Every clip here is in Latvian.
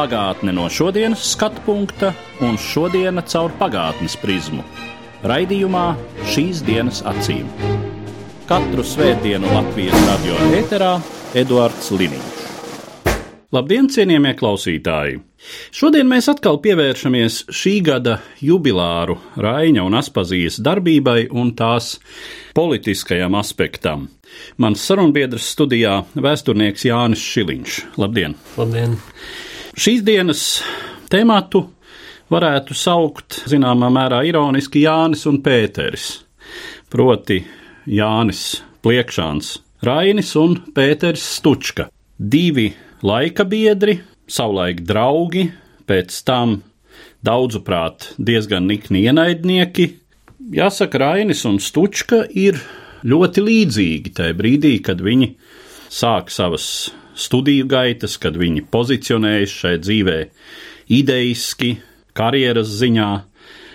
Pagātne no šodienas skatu punkta un šodienas caur pagātnes prizmu. Raidījumā šīs dienas acīm. Katru svētdienu Latvijas radio eterā Eduards Liniņš. Labdien, cienījamie klausītāji! Šodien mēs atkal pievēršamies šī gada jubilāru Raina un Aspazijas darbībai un tās politiskajam aspektam. Mans sarunbiedrs studijā - vēsturnieks Jānis Šiliņš. Labdien! Labdien! Šīs dienas tematu varētu saukt zināmā mērā ironiski Jānis un Pēteris. Proti Jānis Pliekšāns, Rainis un Pēteris Stučka. Divi laika biedri, savulaik draugi, pēc tam daudzuprāt diezgan nikni ienaidnieki. Jāsaka, Rainis un Stučka ir ļoti līdzīgi tajā brīdī, kad viņi sāk savas studiju gaitas, kad viņi pozicionējas šai dzīvē ideiski, karjeras ziņā.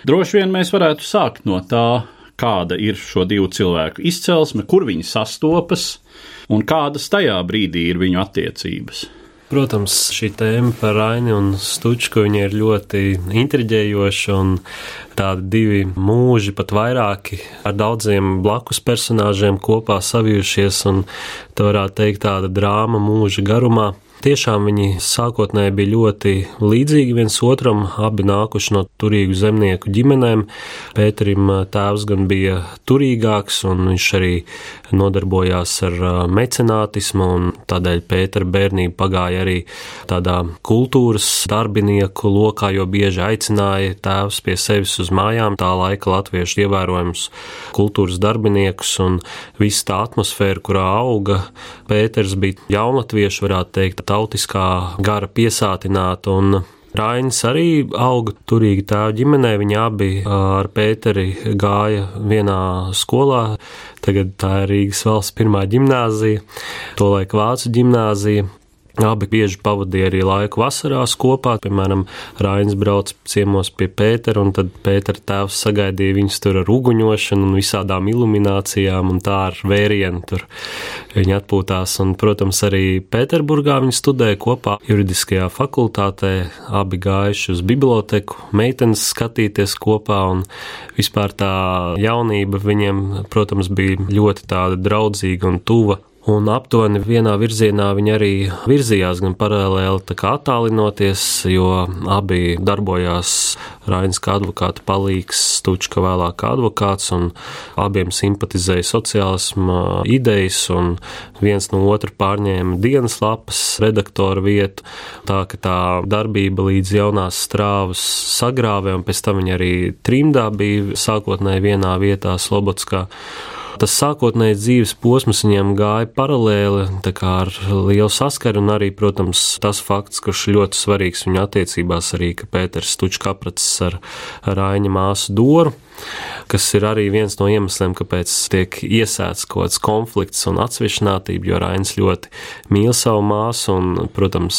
Droši vien mēs varētu sākt no tā, kāda ir šo divu cilvēku izcelsme, kur viņi sastopas un kādas tajā brīdī ir viņu attiecības. Protams, šī tēma par Raini un Stučku ir ļoti intriģējoša, un tādi divi mūži, pat vairāki, ar daudziem blakus personāžiem kopā savijušies, un tā varētu teikt tāda drāma mūža garumā. Tiešām viņi sākotnēji bija ļoti līdzīgi viens otram, abi nākuši no turīgu zemnieku ģimenēm. Pēterim tēvs gan bija turīgāks, un viņš arī nodarbojās ar mecenātismu, un tādēļ Pētera bērnība pagāja arī tādā kultūras darbinieku lokā, jo bieži aicināja tēvs pie sevis uz mājām, tā laika latviešu ievērojams kultūras darbiniekus, un viss tā atmosfēra, kurā auga Pēters bija jaunatvieši, varētu teikt, tautiskā gara piesātināta un Rainis arī auga turīgi tēva ģimenē. Viņi abi ar Pēteri gāja vienā skolā. Tagad tā ir Rīgas valsts pirmā gimnāzija, tolaik Vācu gimnāzija. Abi bieži pavadīja arī laiku vasarās kopā. Piemēram, Rainis brauca ciemos pie Pētera, un tad Pētera tēvs sagaidīja viņus tur ar uguņošanu un visādām iluminācijām, un tā ar vērienu tur viņi atpūtās. Un, protams, arī Pēterburgā viņi studēja kopā juridiskajā fakultātē, abi gājuši uz biblioteku, meitenes skatīties kopā, un vispār tā jaunība viņiem, protams, bija ļoti tāda draudzīga un tuva un aptuveni vienā virzienā viņi arī virzījās, gan paralēli attālinoties, jo abi darbojās Rainis kā advokāta palīgs, vēlāk kā advokāts, un abiem simpatizēja sociālisma idejas, un viens no otra pārņēma dienas lapas redaktora vietu, tā ka tā darbība līdz jaunās strāvas sagrāvē, un pēc tam viņi arī trimdā bija sākotnēji vienā vietā Slobodskā. Tas sākotnējais dzīves posms viņiem gāja paralēli, ar lielu saskaru, un arī, protams, tas fakts, kurš ļoti svarīgs viņu attiecībās, arī, ka Pēters Stučka apracis ar Raiņa māsu Doru kas ir arī viens no iemesliem, kāpēc tiek iesēts kaut kāds konflikts un atsvešinātība, jo Rainis ļoti mīl savu māsu, un, protams,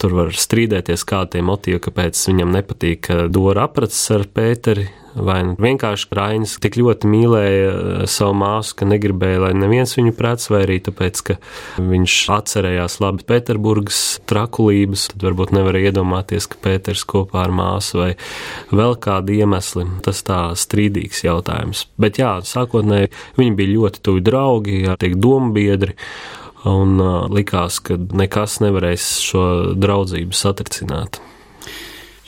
tur var strīdēties, kādi tie motīvi, kāpēc viņam nepatīk Dora apracis ar Pēteri, vai nu vienkārši Rainis tik ļoti mīlēja eh, savu māsu, ka negribēja, lai neviens viņu prec, vai arī tāpēc, ka viņš atcerējās labi Pēterburgas trakulības, tad varbūt nevarēja iedomāties, ka Pēters kopā ar māsu vai vēl kādi iemesli. Tas tā strīdīgs jautājums. Bet jā, sākotnēji viņi bija ļoti tuvi draugi, tiek dombiedri. Un uh, likās, ka nekas nevarēs šo draudzību satricināt.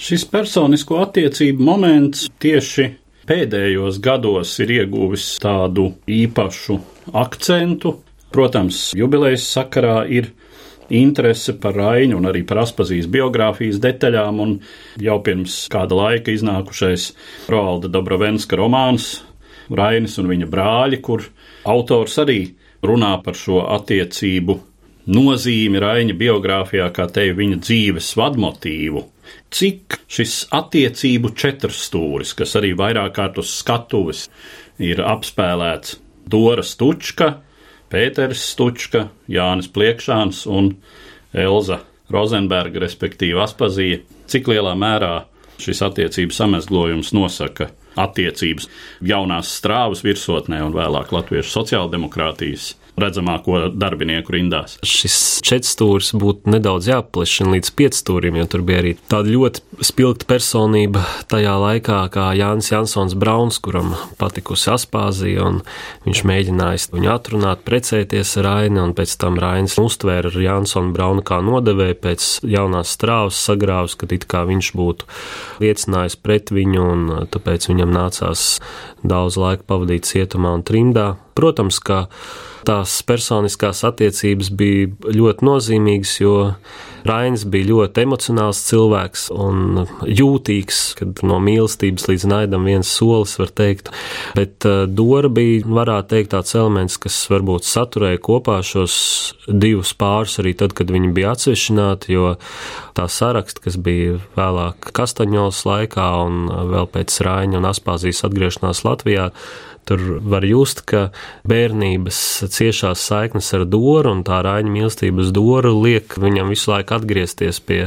Šis personisko attiecību moments tieši pēdējos gados ir ieguvis tādu īpašu akcentu. Protams, jubilejas sakarā ir interese par Rainu un arī par Aspazijas biogrāfijas detaļām, un jau pirms kāda laika iznākušais Roalda Dobrovenska romāns Rainis un viņa brāļi, kur autors arī runā par šo attiecību nozīmi Raina biogrāfijā, kā te viņa dzīves vadmotīvu. Cik šis attiecību četrstūris, kas arī vairāk kārt uz skatuves ir apspēlēts Dora Stučka, Pēters Stučka, Jānis Pliekšāns un Elza Rozenberga, respektīvi Aspazija, cik lielā mērā šis attiecību samezglojums nosaka attiecības jaunās strāvas virsotnē un vēlāk Latviešu sociāldemokrātijas redzamāko darbinieku rindās. Šis četrstūris būtu nedaudz jāplešina līdz piecstūrim, jo tur bija arī tāda ļoti spilgta personība tajā laikā, kā Jānis Jansons Brauns, kuram patikusi Aspāzija, un viņš mēģināja viņu atrunāt, precēties ar Raini, un pēc tam Rainis uztvēra Jansonu Braunu kā nodevēju pēc jaunās strāvas sagrāvas, kad it kā viņš būtu liecinājis pret viņu, un tāpēc viņam nācās daudz laika pavadīt cietumā un trimdā. Protams, ka tās personiskās attiecības bija ļoti nozīmīgas, jo Rainis bija ļoti emocionāls cilvēks un jūtīgs, kad no mīlestības līdz naidam viens solis, var teikt. Bet uh, Dora bija, varētu teikt, tāds elements, kas varbūt saturēja kopā šos divus pārus arī tad, kad viņi bija atsevišķināti, jo tā saraksta, kas bija vēlāk Kastaņos laikā un vēl pēc Raina un Aspāzijas atgriešanās Latvijā, Tur var just, ka bērnības ciešās saiknes ar Doru un tā Raņa mīlestības Doru liek viņam visu laiku atgriezties pie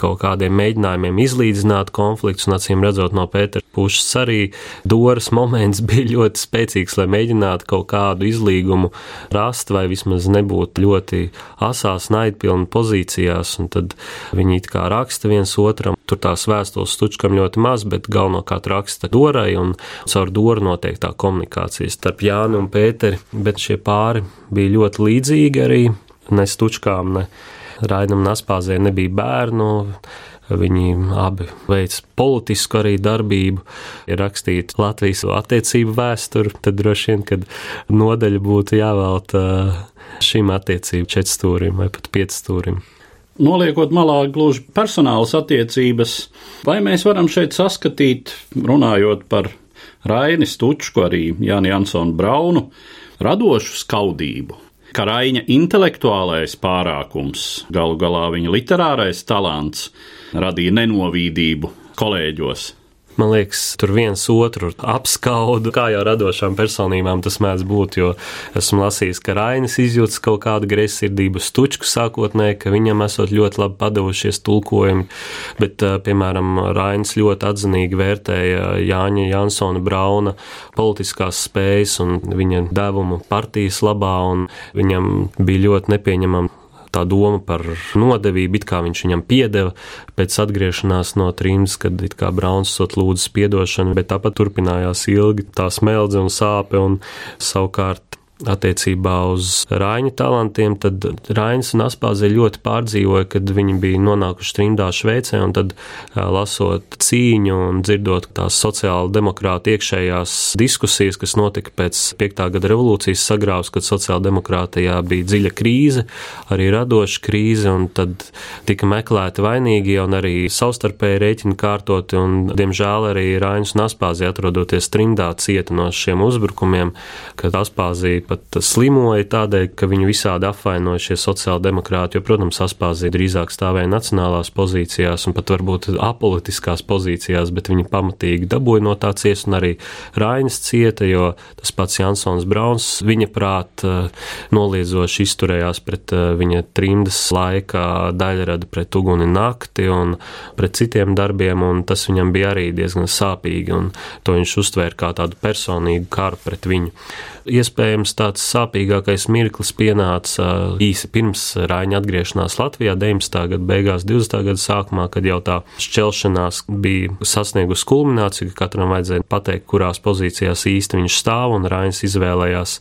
kaut kādiem mēģinājumiem izlīdzināt konfliktus, un acīm redzot no Pētera puses arī Doras moments bija ļoti spēcīgs, lai mēģinātu kaut kādu izlīgumu rast vai vismaz nebūt ļoti asās, naidpilnu pozīcijās, un tad viņi it kā raksta viens otram. Tur tās vēstules stučkam ļoti maz, bet galvenokārt raksta Dorai, un caur Doru notiek tā komunikācija komunikācija starp Jānu un Pēteri, bet šie pāri bija ļoti līdzīgi arī. Ne stučkām, ne Rainam Naspāzē nebija bērnu. Viņi abi veic politisku arī darbību, ir rakstīta Latvijas attiecību vēsture. Tad droši vien, kad nodaļa būtu jāvelta šim attiecību četrstūrim vai pat piecstūrim. Noliekot malā gluži personālas attiecības, vai mēs varam šeit saskatīt, runājot par Raini Stučku, arī Jāni Jansonu Braunu, radošu skaudību, ka Raina intelektuālais pārākums, galu galā viņa literārais talants radīja nenovīdību kolēģos. Man liekas, tur viens otru apskaudu, kā jau radošām personībām tas mēdz būt. Jo esmu lasījis, ka Rainis izjūtas kaut kādu greizsirdību stučku sākotnēji, ka viņam esot ļoti labi padavušies tulkojumi, bet, piemēram, Rainis ļoti atzinīgi vērtēja Jāņa Jansona Brauna politiskās spējas un viņa devumu partijas labā, un viņam bija ļoti nepieņemama tā doma par nodevību, it kā viņš viņam piedeva pēc atgriešanās no trījus, kad it kā Brauns sot lūdzu piedošanu, bet tāpat turpinājās ilgi tā smeldze un sāpe, un savukārt attiecībā uz Rāņa talantiem, tad Rainis un Aspāze ļoti pārdzīvoja, kad viņi bija nonākuši trimdā Šveicē, un tad lasot cīņu un dzirdot tās sociāla demokrāta iekšējās diskusijas, kas notika pēc 5. gada revolūcijas sagrāvs, kad sociāla demokrātijā bija dziļa krīze, arī radoša krīze, un tad tika meklēti vainīgi un arī savstarpēji rēķini kārtoti, un diemžēl arī Rainis un Aspāze atrodoties trimdā cieta no šiem uzbrukumiem, kad Aspāzija pat slimoja tādēļ, ka viņu visādi apvainoja šie sociāldemokrāti, jo, protams, Aspāzija drīzāk stāvēja nacionālās pozīcijās un pat varbūt apolitiskās pozīcijās, bet viņi pamatīgi dabūja no tā ciest, un arī Rainis cieta, jo tas pats Jansons Brauns viņa prāt noliedzoši izturējās pret viņa trimdas laika daļrada pret uguni nakti un pret citiem darbiem, un tas viņam bija arī diezgan sāpīgi, un to viņš uztvēra kā tādu personīgu karu pret viņu. Iespējams, tāds sāpīgākais mirklis pienāca īsi pirms Rāņa atgriešanās Latvijā, 19. gada beigās, 20. gada sākumā, kad jau tā šķelšanās bija sasniegusi kulmināciju, ka katram vajadzēja pateikt, kurās pozīcijās īsti viņš stāv, un Rāņas izvēlējās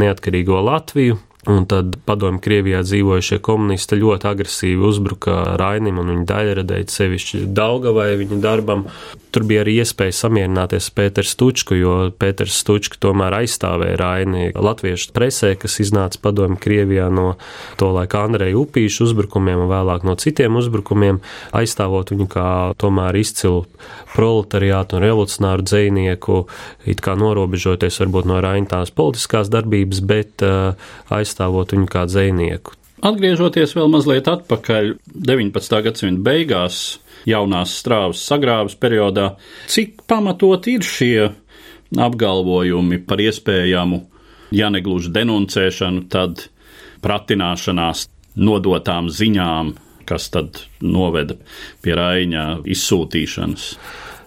neatkarīgo Latviju. Un tad padomju Krievijā dzīvojušie komunisti ļoti agresīvi uzbruka Rainim un viņa daļradēji, sevišķi Daugavai viņa darbam. Tur bija arī iespēja samierināties ar Pēteru Stučku, jo Pēters Stučka tomēr aizstāvēja Raini latviešu presē, kas iznāca padomju Krievijā no to laika Andreja Upīšu uzbrukumiem un vēlāk no citiem uzbrukumiem, aizstāvot viņu kā tomēr izcilu proletariātu un revolucionāru dzēnieku, it kā norobežoties varbūt no Raina tās politiskās darbības, bet uh, aizstāvot viņu kā dzēnieku. Atgriežoties vēl mazliet atpakaļ 19. gadsimta beigās, jaunās strāvas sagrāvas periodā, cik pamatot ir šie apgalvojumi par iespējamu, ja negluži denuncēšanu, tad pratināšanās nodotām ziņām, kas tad noveda pie Raina izsūtīšanas.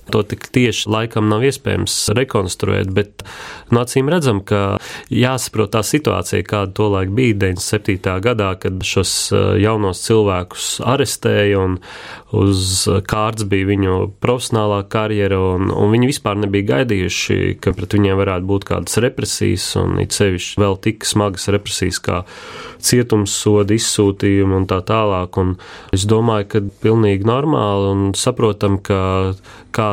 To tik tieši laikam nav iespējams rekonstruēt, bet no acīm redzam, ka jāsaprot tā situācija, kāda tolaik bija 97. gadā, kad šos eh, jaunos cilvēkus arestēja un uz kārts bija viņu profesionālā karjera, un, un viņi vispār nebija gaidījuši, ka pret viņiem varētu būt kādas represijas, un it sevišķi vēl tik smagas represijas kā cietumsoda izsūtījumi un tā tālāk. Un es domāju, ka pilnīgi normāli un saprotam, ka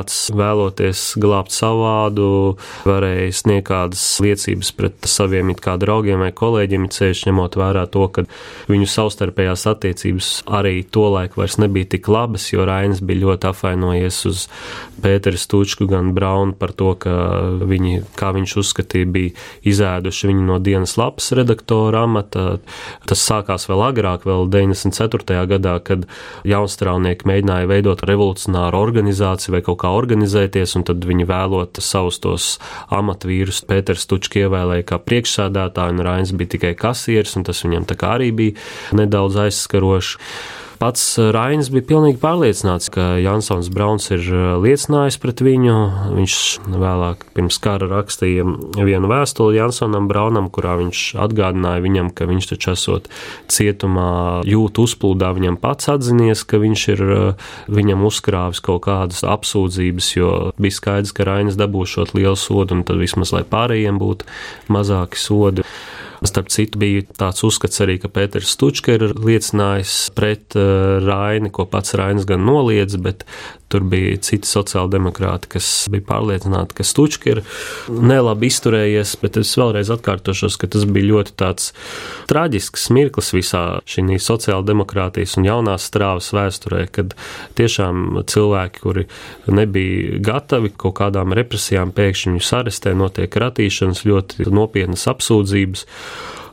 kāds vēloties glābt savādu, varēja sniegt kādas liecības pret saviem it kā draugiem vai kolēģiem, ceļš ņemot vērā to, ka viņu savstarpējās attiecības arī tolaik vairs nebija tik labas, jo Rainis bija ļoti apvainojies uz Pēteru Stūčku gan Braunu par to, ka viņi, kā viņš uzskatīja, bija izēduši viņu no dienas lapas redaktora amata. Tas sākās vēl agrāk, vēl 94. gadā, kad jaunstrāvnieki mēģināja veidot revolucionāru organizāciju vai kaut kā organizēties, un tad viņi vēlot savus tos amatvīrus. Pēters Tučki ievēlēja kā priekšsādātāju, un Rainis bija tikai kasieris, un tas viņam tā kā arī bija nedaudz aizskaroši. Pats eh, Rainis bija pilnīgi pārliecināts, ka Jansons Brauns ir eh, liecinājis pret viņu. Viņš vēlāk pirms kara rakstīja vienu vēstuli Jansonam Braunam, kurā viņš atgādināja viņam, ka viņš taču esot cietumā jūtu uzplūdā, viņam pats atzinies, ka viņš ir eh, viņam uzkrāvis kaut kādas apsūdzības, jo bija skaidrs, ka Rainis dabūšot lielu sodu, un tad vismaz lai pārējiem būtu mazāki sodi. Starp citu, bija tāds uzskats arī, ka Pēters Stučka ir liecinājis pret uh, Raini, ko pats Rainis gan noliedz, bet tur bija citi sociāldemokrāti, kas bija pārliecināti, ka Stučka ir nelabi izturējies, bet es vēlreiz atkārtošos, ka tas bija ļoti tāds traģisks mirklis visā šī sociāldemokrātijas un jaunās strāvas vēsturē, kad tiešām cilvēki, kuri nebija gatavi kaut kādām represijām, pēkšņi viņus arestē, notiek ratīšanas, ļoti nopietnas apsūdzības.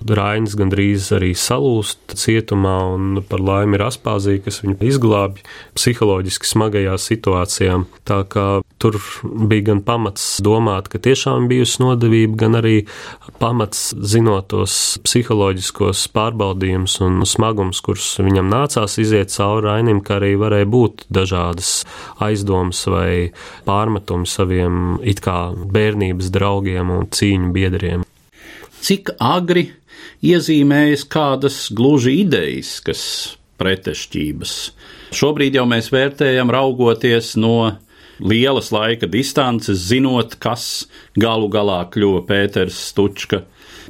Rainis gandrīz arī salūst cietumā, un par laimi ir Aspāzija, kas viņu izglābj psiholoģiski smagajā situācijā. Tā kā tur bija gan pamats domāt, ka tiešām bijusi nodevība, gan arī pamats zinot tos psiholoģiskos pārbaudījumus un smagums, kurus viņam nācās iziet cauri Rainim, ka arī varēja būt dažādas aizdomas vai pārmetumi saviem it kā bērnības draugiem un cīņu biedriem cik agri iezīmējas kādas gluži idejas pretešķības. Šobrīd jau mēs vērtējam, raugoties no lielas laika distances, zinot, kas galu galā kļuva Pēters Stučka,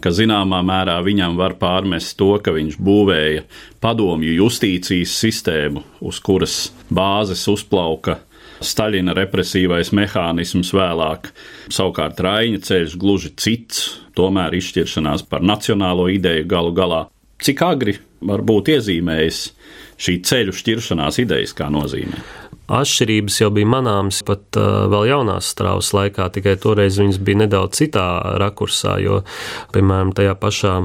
ka zināmā mērā viņam var pārmest to, ka viņš būvēja padomju justīcijas sistēmu, uz kuras bāzes uzplauka Staļina represīvais mehānisms vēlāk. Savukārt Raina ceļš gluži cits, tomēr izšķiršanās par nacionālo ideju galu galā. Cik agri var būt iezīmējis šī ceļu šķiršanās idejas kā nozīmē? Atšķirības jau bija manāmas pat uh, vēl jaunās strāvas laikā, tikai toreiz viņas bija nedaudz citā rakursā, jo, piemēram, tajā pašā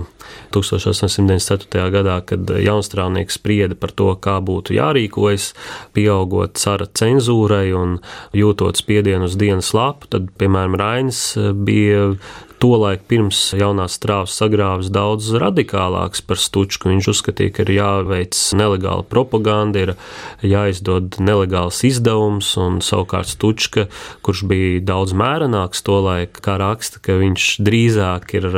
1894. gadā, kad jaunstrāvnieks sprieda par to, kā būtu jārīkojas, pieaugot cara cenzūrai un jūtot spiedienu uz dienas lapu, tad, piemēram, Rainis bija tolaik pirms jaunās strāvas sagrāvis daudz radikālāks par stučku. Viņš uzskatīja, ka ir jāveic nelegāla propaganda, ir jāizdod nelegāls izdevums, un savukārt stučka, kurš bija daudz mērenāks tolaik, kā raksta, ka viņš drīzāk ir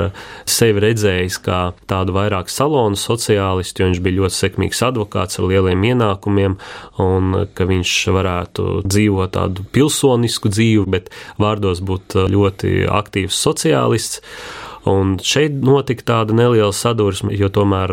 sevi redzējis kā tādu vairāk salonu sociālistu, jo viņš bija ļoti sekmīgs advokāts ar lieliem ienākumiem, un ka viņš varētu dzīvot tādu pilsonisku dzīvi, bet vārdos būt ļoti aktīvs at least Un šeit notika tāda neliela sadursme, jo tomēr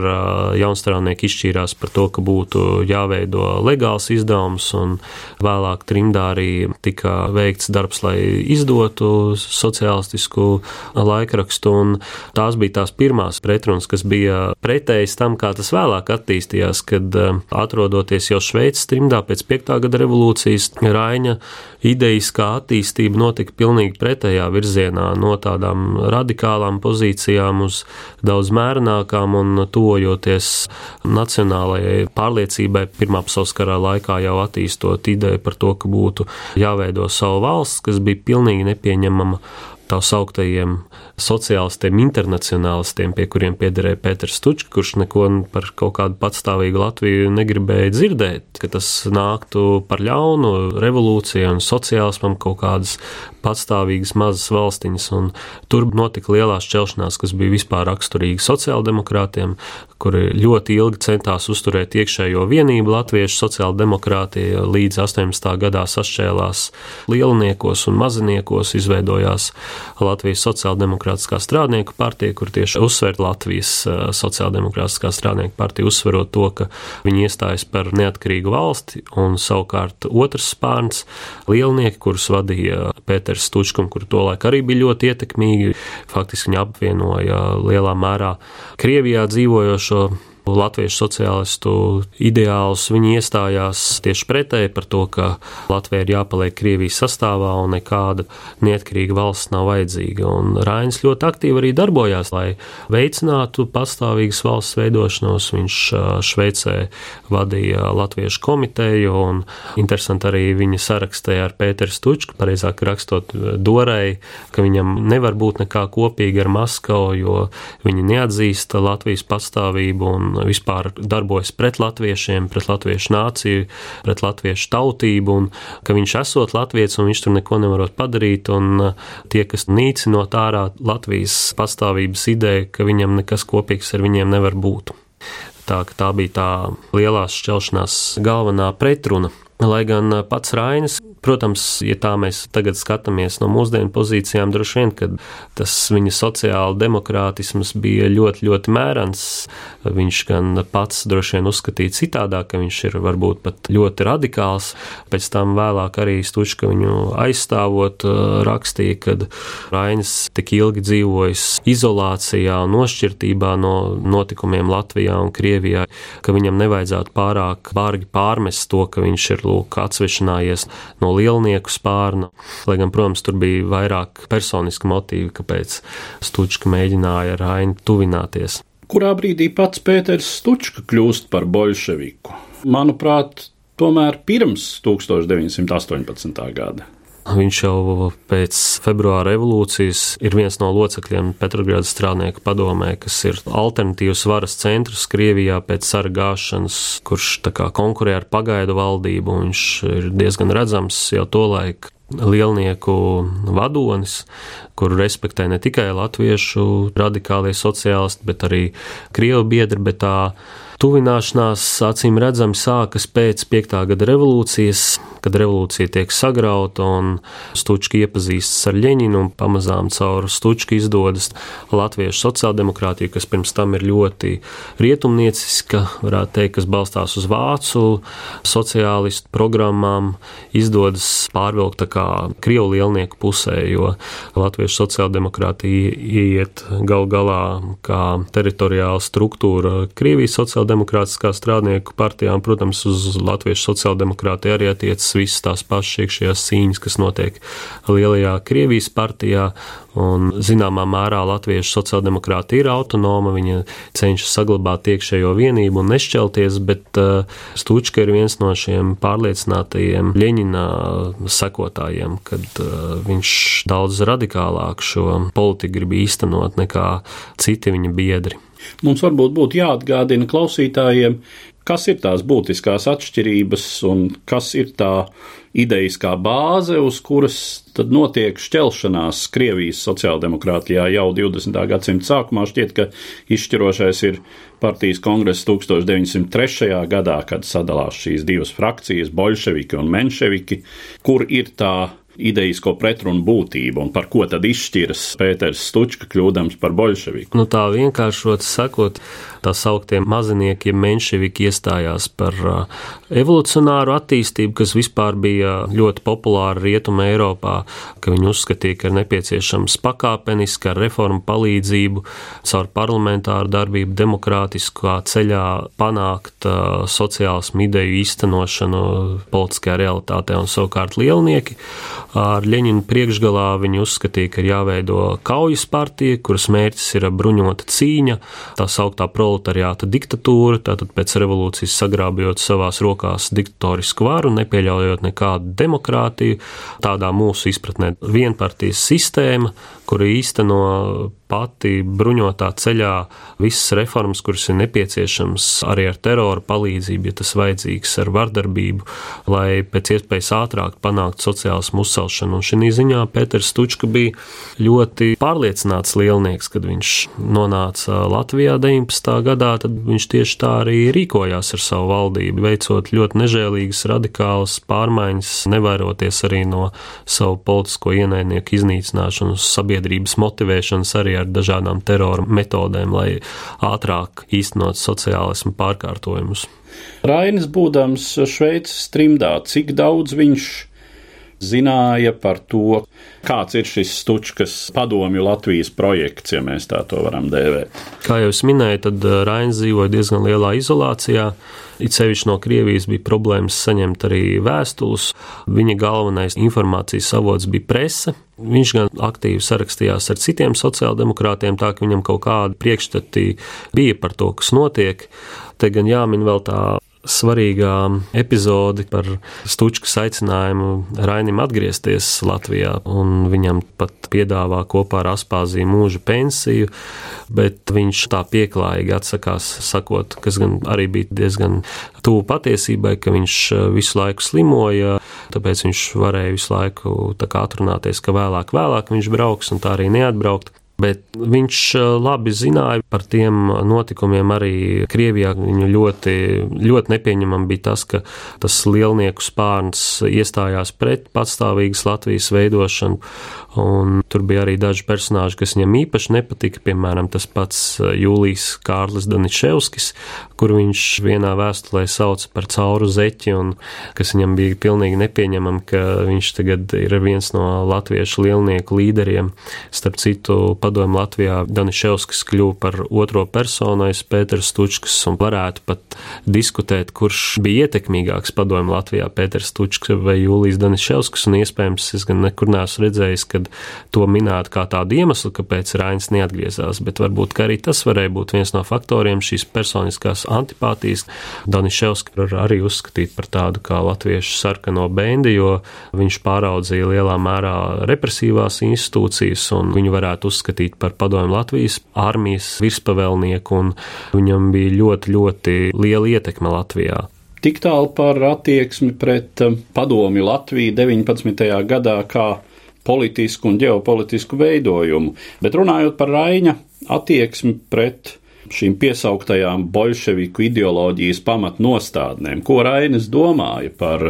jaunstrānieki izšķīrās par to, ka būtu jāveido legāls izdevums, un vēlāk trimdā arī tika veikts darbs, lai izdotu sociālistisku laikrakstu, un tās bija tās pirmās pretrunas, kas bija pretējas tam, kā tas vēlāk attīstījās, kad atrodoties jau Šveices trimdā pēc 5. gada revolūcijas, Raina idejiskā attīstība notika pilnīgi pretējā virzienā no tādām radikālām zemākām pozīcijām uz daudz mērenākām un tuvojoties nacionālajai pārliecībai. Pirmā pasaules karā laikā jau attīstot ideju par to, ka būtu jāveido savu valsts, kas bija pilnīgi nepieņemama tā sauktajiem sociālistiem, internacionālistiem, pie kuriem piederēja Pēters Stučs, kurš neko par kaut kādu patstāvīgu Latviju negribēja dzirdēt, ka tas nāktu par ļaunu revolūcijai un sociālismam kaut kādas patstāvīgas mazas valstiņas, un tur notika lielās šķelšanās, kas bija vispār raksturīgi sociāldemokrātiem, kuri ļoti ilgi centās uzturēt iekšējo vienību latviešu sociāldemokrātija līdz 18. gadā sašķēlās lielniekos un maziniekos, izveidojās Latvijas sociāldemokrātiskā strādnieku partija, kur tieši uzsver Latvijas sociāldemokrātiskā strādnieku partija, uzsverot to, ka viņi iestājas par neatkarīgu valsti, un savukārt otrs spārns - lielnieki, kurus vadīja Pēters Stučkum, kur tolaik arī bija ļoti ietekmīgi. Faktiski viņi apvienoja lielā mērā Krievijā dzīvojošo latviešu sociālistu ideālus, viņi iestājās tieši pretēji par to, ka Latvija ir jāpaliek Krievijas sastāvā un nekāda neatkarīga valsts nav vajadzīga. Un Rainis ļoti aktīvi arī darbojās, lai veicinātu pastāvīgas valsts veidošanos. Viņš Šveicē vadīja Latviešu komiteju un interesanti arī viņa sarakstē ar Pēteru Stučku, pareizāk rakstot Dorei, ka viņam nevar būt nekā kopīga ar Maskavu, jo viņi neatzīst Latvijas pastāvību un vispār darbojas pret latviešiem, pret latviešu nāciju, pret latviešu tautību, un ka viņš esot latviečs un viņš tur neko nevarot padarīt, un uh, tie, kas nīcinot ārā Latvijas pastāvības ideju, ka viņam nekas kopīgs ar viņiem nevar būt. Tā, tā bija tā lielās šķelšanās galvenā pretruna. Lai gan pats Rainis Protams, ja tā mēs tagad skatāmies no mūsdienu pozīcijām, droši vien, ka tas viņa sociāla demokrātisms bija ļoti, ļoti mērens. Viņš gan pats droši vien uzskatīja citādāk, ka viņš ir varbūt pat ļoti radikāls. Pēc tam vēlāk arī Stučka viņu aizstāvot rakstīja, ka Rainis tik ilgi dzīvojis izolācijā un nošķirtībā no notikumiem Latvijā un Krievijā, ka viņam nevajadzētu pārāk bargi pārmest to, ka viņš ir lūk atsvešinājies no lielnieku spārna. Lai gan, protams, tur bija vairāk personiski motīvi, kāpēc Stučka mēģināja ar Ainu tuvināties. Kurā brīdī pats Pēters Stučka kļūst par bolševiku? Manuprāt, tomēr pirms 1918. gada. Viņš jau pēc februāra revolūcijas ir viens no locekļiem Petrogradas strādnieku padomē, kas ir alternatīvs varas centrs Krievijā pēc sargāšanas, kurš kā, konkurē ar pagaidu valdību. Viņš ir diezgan redzams jau tolaik lielnieku vadonis, kuru respektē ne tikai latviešu radikālie sociālisti, bet arī krievu biedri, bet tā Tuvināšanās acīm redzami sākas pēc 5. gada revolūcijas, kad revolūcija tiek sagrauta un Stučka iepazīstas ar Ļeņinu un pamazām caur Stučku izdodas latviešu sociāldemokrātija, kas pirms tam ir ļoti rietumnieciska, varētu teikt, kas balstās uz vācu sociālistu programmām, izdodas pārvilkt tā kā Krievu lielnieku pusē, jo latviešu sociāldemokrātija iet gal galā kā teritoriāla struktūra Krievijas sociāldemokrātiskā strādnieku partijām, protams, uz latviešu sociāldemokrātiju arī attiecas visas tās pašas iekšējās cīņas, kas notiek lielajā Krievijas partijā. Un, zināmā mērā latviešu sociāldemokrāti ir autonoma, viņa cenšas saglabāt iekšējo vienību un nešķelties, bet uh, Stūčka ir viens no šiem pārliecinātajiem Ļeņina sekotājiem, kad uh, viņš daudz radikālāk šo politiku grib īstenot nekā citi viņa biedri. Mums varbūt būtu jāatgādina klausītājiem, kas ir tās būtiskās atšķirības un kas ir tā idejiskā bāze, uz kuras tad notiek šķelšanās Krievijas sociāldemokrātijā jau 20. gadsimta sākumā. Šķiet, ka izšķirošais ir partijas kongress 1903. gadā, kad sadalās šīs divas frakcijas, bolševiki un menševiki, kur ir tā idejisko pretrunu būtību un par ko tad izšķiras Pēters Stučka kļūdams par bolševiku? Nu, tā vienkāršot sakot, tā sauktiem mazinieki, menševiki iestājās par evolucionāru attīstību, kas vispār bija ļoti populāra Rietuma Eiropā, ka viņi uzskatīja, ka ir nepieciešams pakāpeniski ar reformu palīdzību, caur parlamentāru darbību, demokrātiskā ceļā panākt sociālismu ideju īstenošanu politiskajā realitātē. Un savukārt lielnieki Ar Ļeņinu priekšgalā viņi uzskatīja, ka ir jāveido kaujas partija, kuras mērķis ir bruņota cīņa, tā sauktā proletariāta diktatūra, tātad pēc revolūcijas sagrābjot savās rokās diktatorisku varu, nepieļaujot nekādu demokrātiju, tādā mūsu izpratnē vienpartijas sistēma, kura īsteno pati bruņotā ceļā visas reformas, kuras ir nepieciešamas arī ar terora palīdzību, ja tas vajadzīgs ar vardarbību, lai pēc iespējas ātrāk panāktu sociālismu uzcelšanu. Un šī ziņā Pēters Stučka bija ļoti pārliecināts lielnieks, kad viņš nonāca Latvijā 19. gadā, tad viņš tieši tā arī rīkojās ar savu valdību, veicot ļoti nežēlīgas, radikālas pārmaiņas, nevairoties arī no savu politisko ienaidnieku iznīcināšanas, sabiedrības motivēšanas arī ar dažādām terora metodēm, lai ātrāk īstenot sociālismu pārkārtojumus. Rainis būdams Šveices trimdā, cik daudz viņš zināja par to, kāds ir šis Stučkas padomju Latvijas projekts, ja mēs tā to varam dēvēt. Kā jau es minēju, tad uh, Rainis dzīvoja diezgan lielā izolācijā. It sevišķi no Krievijas bija problēmas saņemt arī vēstules. Viņa galvenais informācijas avots bija prese. Viņš gan aktīvi sarakstījās ar citiem sociāldemokrātiem, tā ka viņam kaut kādi priekšstati bija par to, kas notiek. Te gan jāmin vēl tā svarīgā epizode par Stučkas aicinājumu Rainim atgriezties Latvijā, un viņam pat piedāvā kopā ar Aspāziju mūža pensiju, bet viņš tā pieklājīgi atsakās, sakot, kas gan arī bija diezgan tuvu patiesībai, ka viņš visu laiku slimoja, tāpēc viņš varēja visu laiku atrunāties, ka vēlāk, vēlāk viņš brauks, un tā arī neatbraukt. Bet viņš eh, labi zināja par tiem notikumiem arī Krievijā. Viņu ļoti, ļoti nepieņemam bija tas, ka tas lielnieku spārns iestājās pret patstāvīgas Latvijas veidošanu, un tur bija arī daži personāži, kas viņam īpaši nepatika, piemēram, tas pats eh, Jūlijs Kārlis Daniševskis, kur viņš vienā vēstulē sauca par cauru zeķi, un kas viņam bija pilnīgi nepieņemam, ka viņš tagad ir viens no latviešu lielnieku līderiem, starp citu, padomu Latvijā Daniševskis kļuva par otro personu aiz Pēters Stučkas un varētu pat diskutēt, kurš bija ietekmīgāks padomu Latvijā, Pēters Stučkas vai Jūlijas Daniševskis, un iespējams es gan nekur neesmu redzējis, kad to minētu kā tādu iemeslu, kāpēc Rainis neatgriezās, bet varbūt arī tas varēja būt viens no faktoriem šīs personiskās antipātijas. Daniševski var arī uzskatīt par tādu kā latviešu sarkano bendi, jo viņš pāraudzīja lielā mērā represīvās institūcijas, un viņu varētu uzskatīt uzskatīt par padomju Latvijas armijas virspavēlnieku, un viņam bija ļoti, ļoti liela ietekme Latvijā. Tik tālu par attieksmi pret um, padomju Latviju 19. gadā kā politisku un ģeopolitisku veidojumu, bet runājot par Raina attieksmi pret šīm piesauktajām bolševiku ideoloģijas pamatnostādnēm, ko Rainis domāja par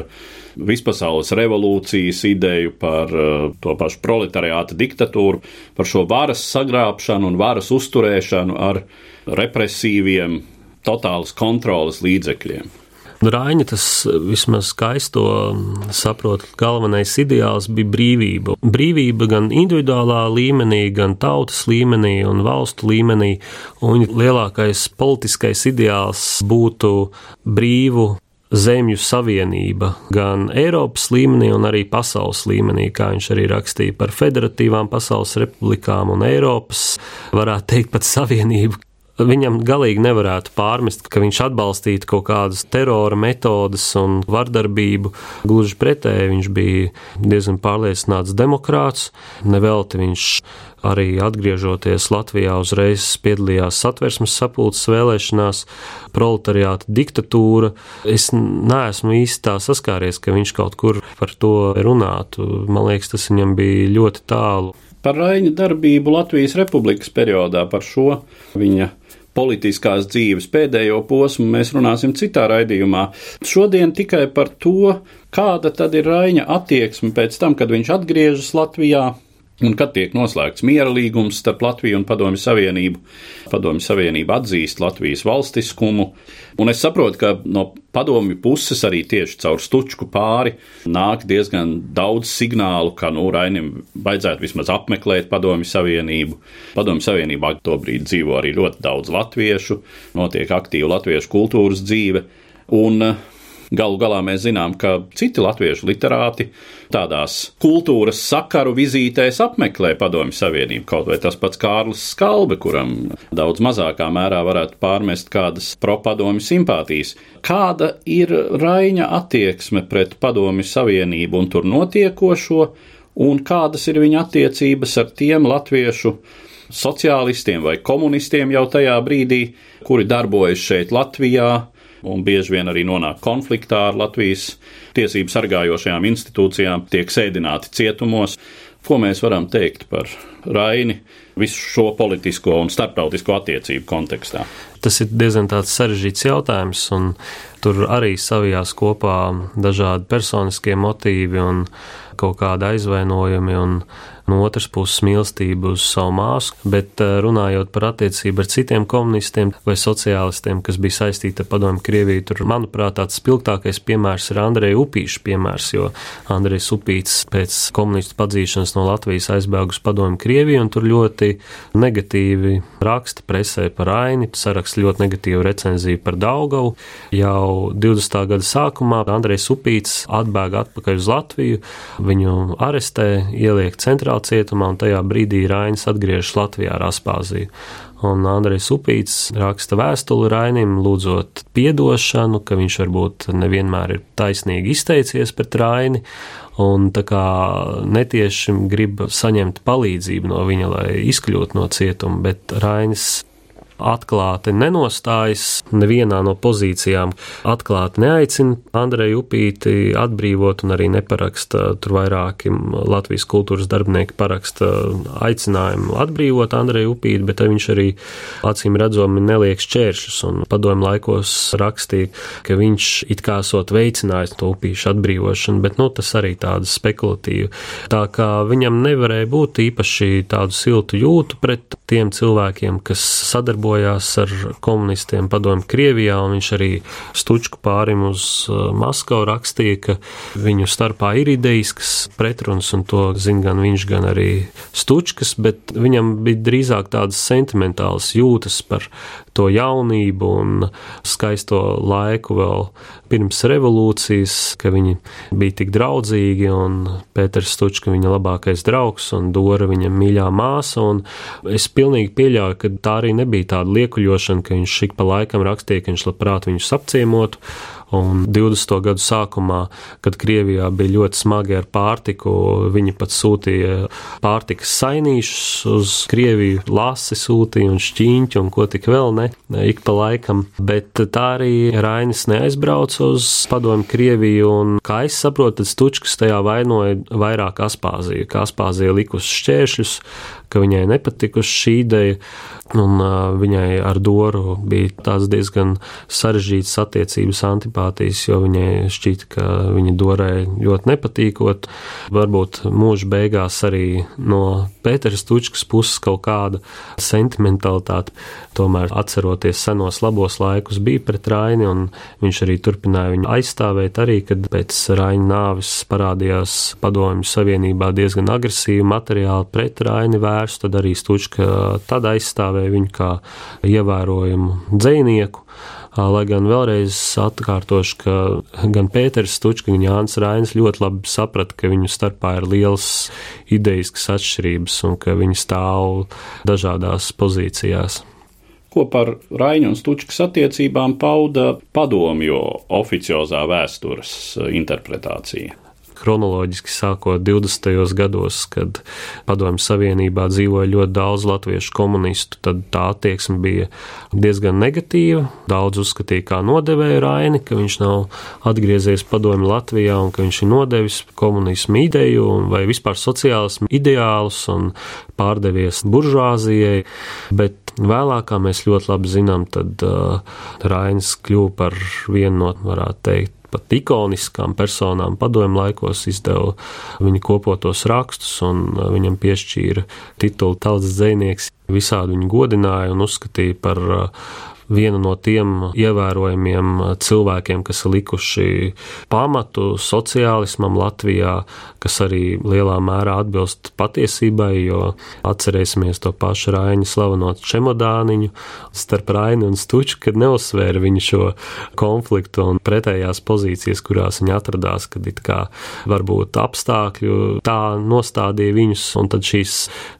vispasaules revolūcijas ideju, par uh, to pašu proletariāta diktatūru, par šo varas sagrābšanu un varas uzturēšanu ar represīviem, totālas kontrolas līdzekļiem. Raņa tas vismaz skaisto saprot, galvenais ideāls bija brīvība. Brīvība gan individuālā līmenī, gan tautas līmenī un valstu līmenī, un lielākais politiskais ideāls būtu brīvu zemju savienība gan Eiropas līmenī, gan arī pasaules līmenī, kā viņš arī rakstīja par federatīvām pasaules republikām un Eiropas, varētu teikt, pat savienību. Viņam galīgi nevarētu pārmest, ka viņš atbalstītu kaut kādas terora metodes un vardarbību. Gluži pretēji, viņš bija diezgan pārliecināts demokrāts. Nevelti viņš arī atgriežoties Latvijā, uzreiz piedalījās satversmes sapulces vēlēšanās, proletariāta diktatūra. Es neesmu īsti tā saskāries, ka viņš kaut kur par to runātu. Man liekas, tas viņam bija ļoti tālu. Par Raina darbību Latvijas Republikas periodā, par šo viņa politiskās dzīves pēdējo posmu mēs runāsim citā raidījumā. Šodien tikai par to, kāda tad ir Raina attieksme pēc tam, kad viņš atgriežas Latvijā, Un kad tiek noslēgts miera līgums starp Latviju un Padomju Savienību, Padomju Savienība atzīst Latvijas valstiskumu, un es saprotu, ka no padomju puses arī tieši caur stučku pāri nāk diezgan daudz signālu, ka, nu, Rainim vajadzētu vismaz apmeklēt Padomju Savienību. Padomju Savienībā to brīdi dzīvo arī ļoti daudz latviešu, notiek aktīva latviešu kultūras dzīve, un Galu galā mēs zinām, ka citi latviešu literāti tādās kultūras sakaru vizītēs apmeklē Padomju Savienību. Kaut vai tas pats Kārlis Skalbe, kuram daudz mazākā mērā varētu pārmest kādas propadomju simpātijas. Kāda ir Raina attieksme pret Padomju Savienību un tur notiekošo, un kādas ir viņa attiecības ar tiem latviešu sociālistiem vai komunistiem jau tajā brīdī, kuri darbojas šeit Latvijā, un bieži vien arī nonāk konfliktā ar Latvijas tiesību sargājošajām institūcijām, tiek sēdināti cietumos. Ko mēs varam teikt par Raini visu šo politisko un starptautisko attiecību kontekstā? Tas ir diezgan sarežģīts jautājums, un tur arī savijās kopā dažādi personiskie motīvi un kaut kādi aizvainojumi. Un no otras puses mīlestību uz savu māsu, bet eh, runājot par attiecību ar citiem komunistiem vai sociālistiem, kas bija saistīti ar padomu Krieviju, tur, manuprāt, tāds spilgtākais piemērs ir Andreja Upīša piemērs, jo Andrejs Upīts pēc komunistu padzīšanas no Latvijas aizbēga uz padomu Krieviju un tur ļoti negatīvi raksta presē par Aini, saraksta ļoti negatīvu recenziju par Daugavu. Jau 20. gada sākumā Andrejs Upīts atbēga atpakaļ uz Latviju, viņu arestē, ieliek centrālā Centrāla cietumā, un tajā brīdī Rainis atgriežas Latvijā ar Aspāziju. Un Andrejs Upīts raksta vēstuli Rainim, lūdzot atdošanu, ka viņš varbūt nevienmēr ir taisnīgi izteicies pret Raini, un tā kā netieši grib saņemt palīdzību no viņa, lai izkļūtu no cietuma, bet Rainis atklāti nenostājas nevienā no pozīcijām, atklāti neaicina Andreju Upīti atbrīvot un arī neparaksta, tur vairāki Latvijas kultūras darbinieki paraksta aicinājumu atbrīvot Andreju Upīti, bet viņš arī acīm redzami neliek šķēršļus un padomu laikos rakstīja, ka viņš it kā esot veicinājis to upīšu atbrīvošanu, bet nu, tas arī tāds spekulatīvi. Tā kā viņam nevarēja būt īpaši tādu siltu jūtu pret tiem cilvēkiem, kas sadarbojas sadarbojās ar komunistiem padomju Krievijā, un viņš arī Stučku pārim uz uh, Maskavu rakstīja, ka viņu starpā ir ideisks pretruns, un to zina gan viņš, gan arī Stučkas, bet viņam bija drīzāk tādas sentimentālas jūtas par to jaunību un skaisto laiku vēl pirms revolūcijas, ka viņi bija tik draudzīgi, un Pēters Stučka viņa labākais draugs, un Dora viņa mīļā māsa, un es pilnīgi pieļauju, ka tā arī nebija tāda liekuļošana, ka viņš šik pa laikam rakstīja, ka viņš labprāt viņus apciemotu, Un 20. gadu sākumā, kad Krievijā bija ļoti smagi ar pārtiku, viņi pat sūtīja pārtikas sainīšus uz Krieviju, lasi sūtīja un šķīņķi un ko tik vēl ne, ik pa laikam. Bet tā arī Rainis neaizbrauca uz padomu Krieviju, un kā es saprotu, tad Stučkas tajā vainoja vairāk Aspāziju, ka Aspāzija likus šķēršļus, ka viņai nepatikuši šī ideja, un uh, viņai ar Doru bija tās diezgan sarežģītas attiecības antipātijas, jo viņai šķita, ka viņa Dorai ļoti nepatīkot. Varbūt mūža beigās arī no Pēteras Tučkas puses kaut kāda sentimentalitāte, tomēr atceroties senos labos laikus, bija pret Raini, un viņš arī turpināja viņu aizstāvēt arī, kad pēc Raina nāvis parādījās padomju savienībā diezgan agresīvi materiāli pret Raini vērstu tad arī Stučka tad aizstāvēja viņu kā ievērojumu dzinieku. Lai gan vēlreiz atkārtošu, ka gan Pēters Stučka, gan Jānis Rainis ļoti labi saprata, ka viņu starpā ir liels idejas atšķirības un ka viņi stāv dažādās pozīcijās. Ko par Raņa un Stučkas attiecībām pauda padomju oficiozā vēstures interpretācija chronoloģiski sākot 20. gados, kad Padomju Savienībā dzīvoja ļoti daudz latviešu komunistu, tad tā attieksme bija diezgan negatīva. Daudz uzskatīja kā nodevēju Raini, ka viņš nav atgriezies Padomju Latvijā un ka viņš ir nodevis komunismu ideju vai vispār sociālismu ideālus un pārdevies buržāzijai, bet vēlāk, kā mēs ļoti labi zinām, tad uh, Rainis kļuva par vienu no, varētu teikt, pat ikoniskām personām padomju laikos izdeva viņa kopotos rakstus, un uh, viņam piešķīra titulu tautas dzēnieks. Visādi viņu godināja un uzskatīja par vienu no tiem ievērojamiem cilvēkiem, kas ir likuši pamatu sociālismam Latvijā, kas arī lielā mērā atbilst patiesībai, jo atcerēsimies to pašu Raini slavenot čemodāniņu. Starp Raini un Stuču, kad neuzsvēra viņu šo konfliktu un pretējās pozīcijas, kurās viņi atradās, kad it kā varbūt apstākļu tā nostādīja viņus, un tad šīs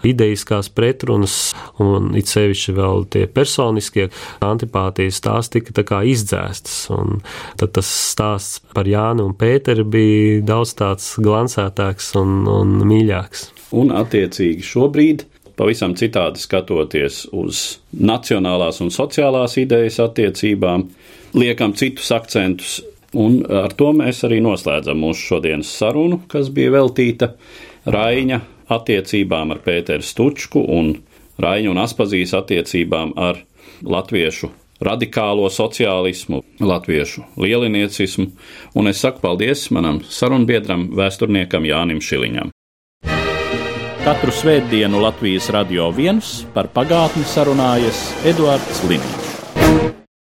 ideiskās pretrunas un it sevišķi vēl tie personiskie antipātijas tās tika tā kā izdzēstas, un tad tas stāsts par Jāni un Pēteri bija daudz tāds glancētāks un, un mīļāks. Un attiecīgi šobrīd pavisam citādi skatoties uz nacionālās un sociālās idejas attiecībām, liekam citus akcentus. Un ar to mēs arī noslēdzam mūsu šodienas sarunu, kas bija veltīta Raina attiecībām ar Pēteru Stučku un Raina un Aspazijas attiecībām ar latviešu radikālo sociālismu, latviešu lieliniecismu, un es saku paldies manam sarunbiedram, vēsturniekam Jānim Šiliņam. Katru svētdienu Latvijas radio viens par pagātni sarunājas Eduards Līniņš.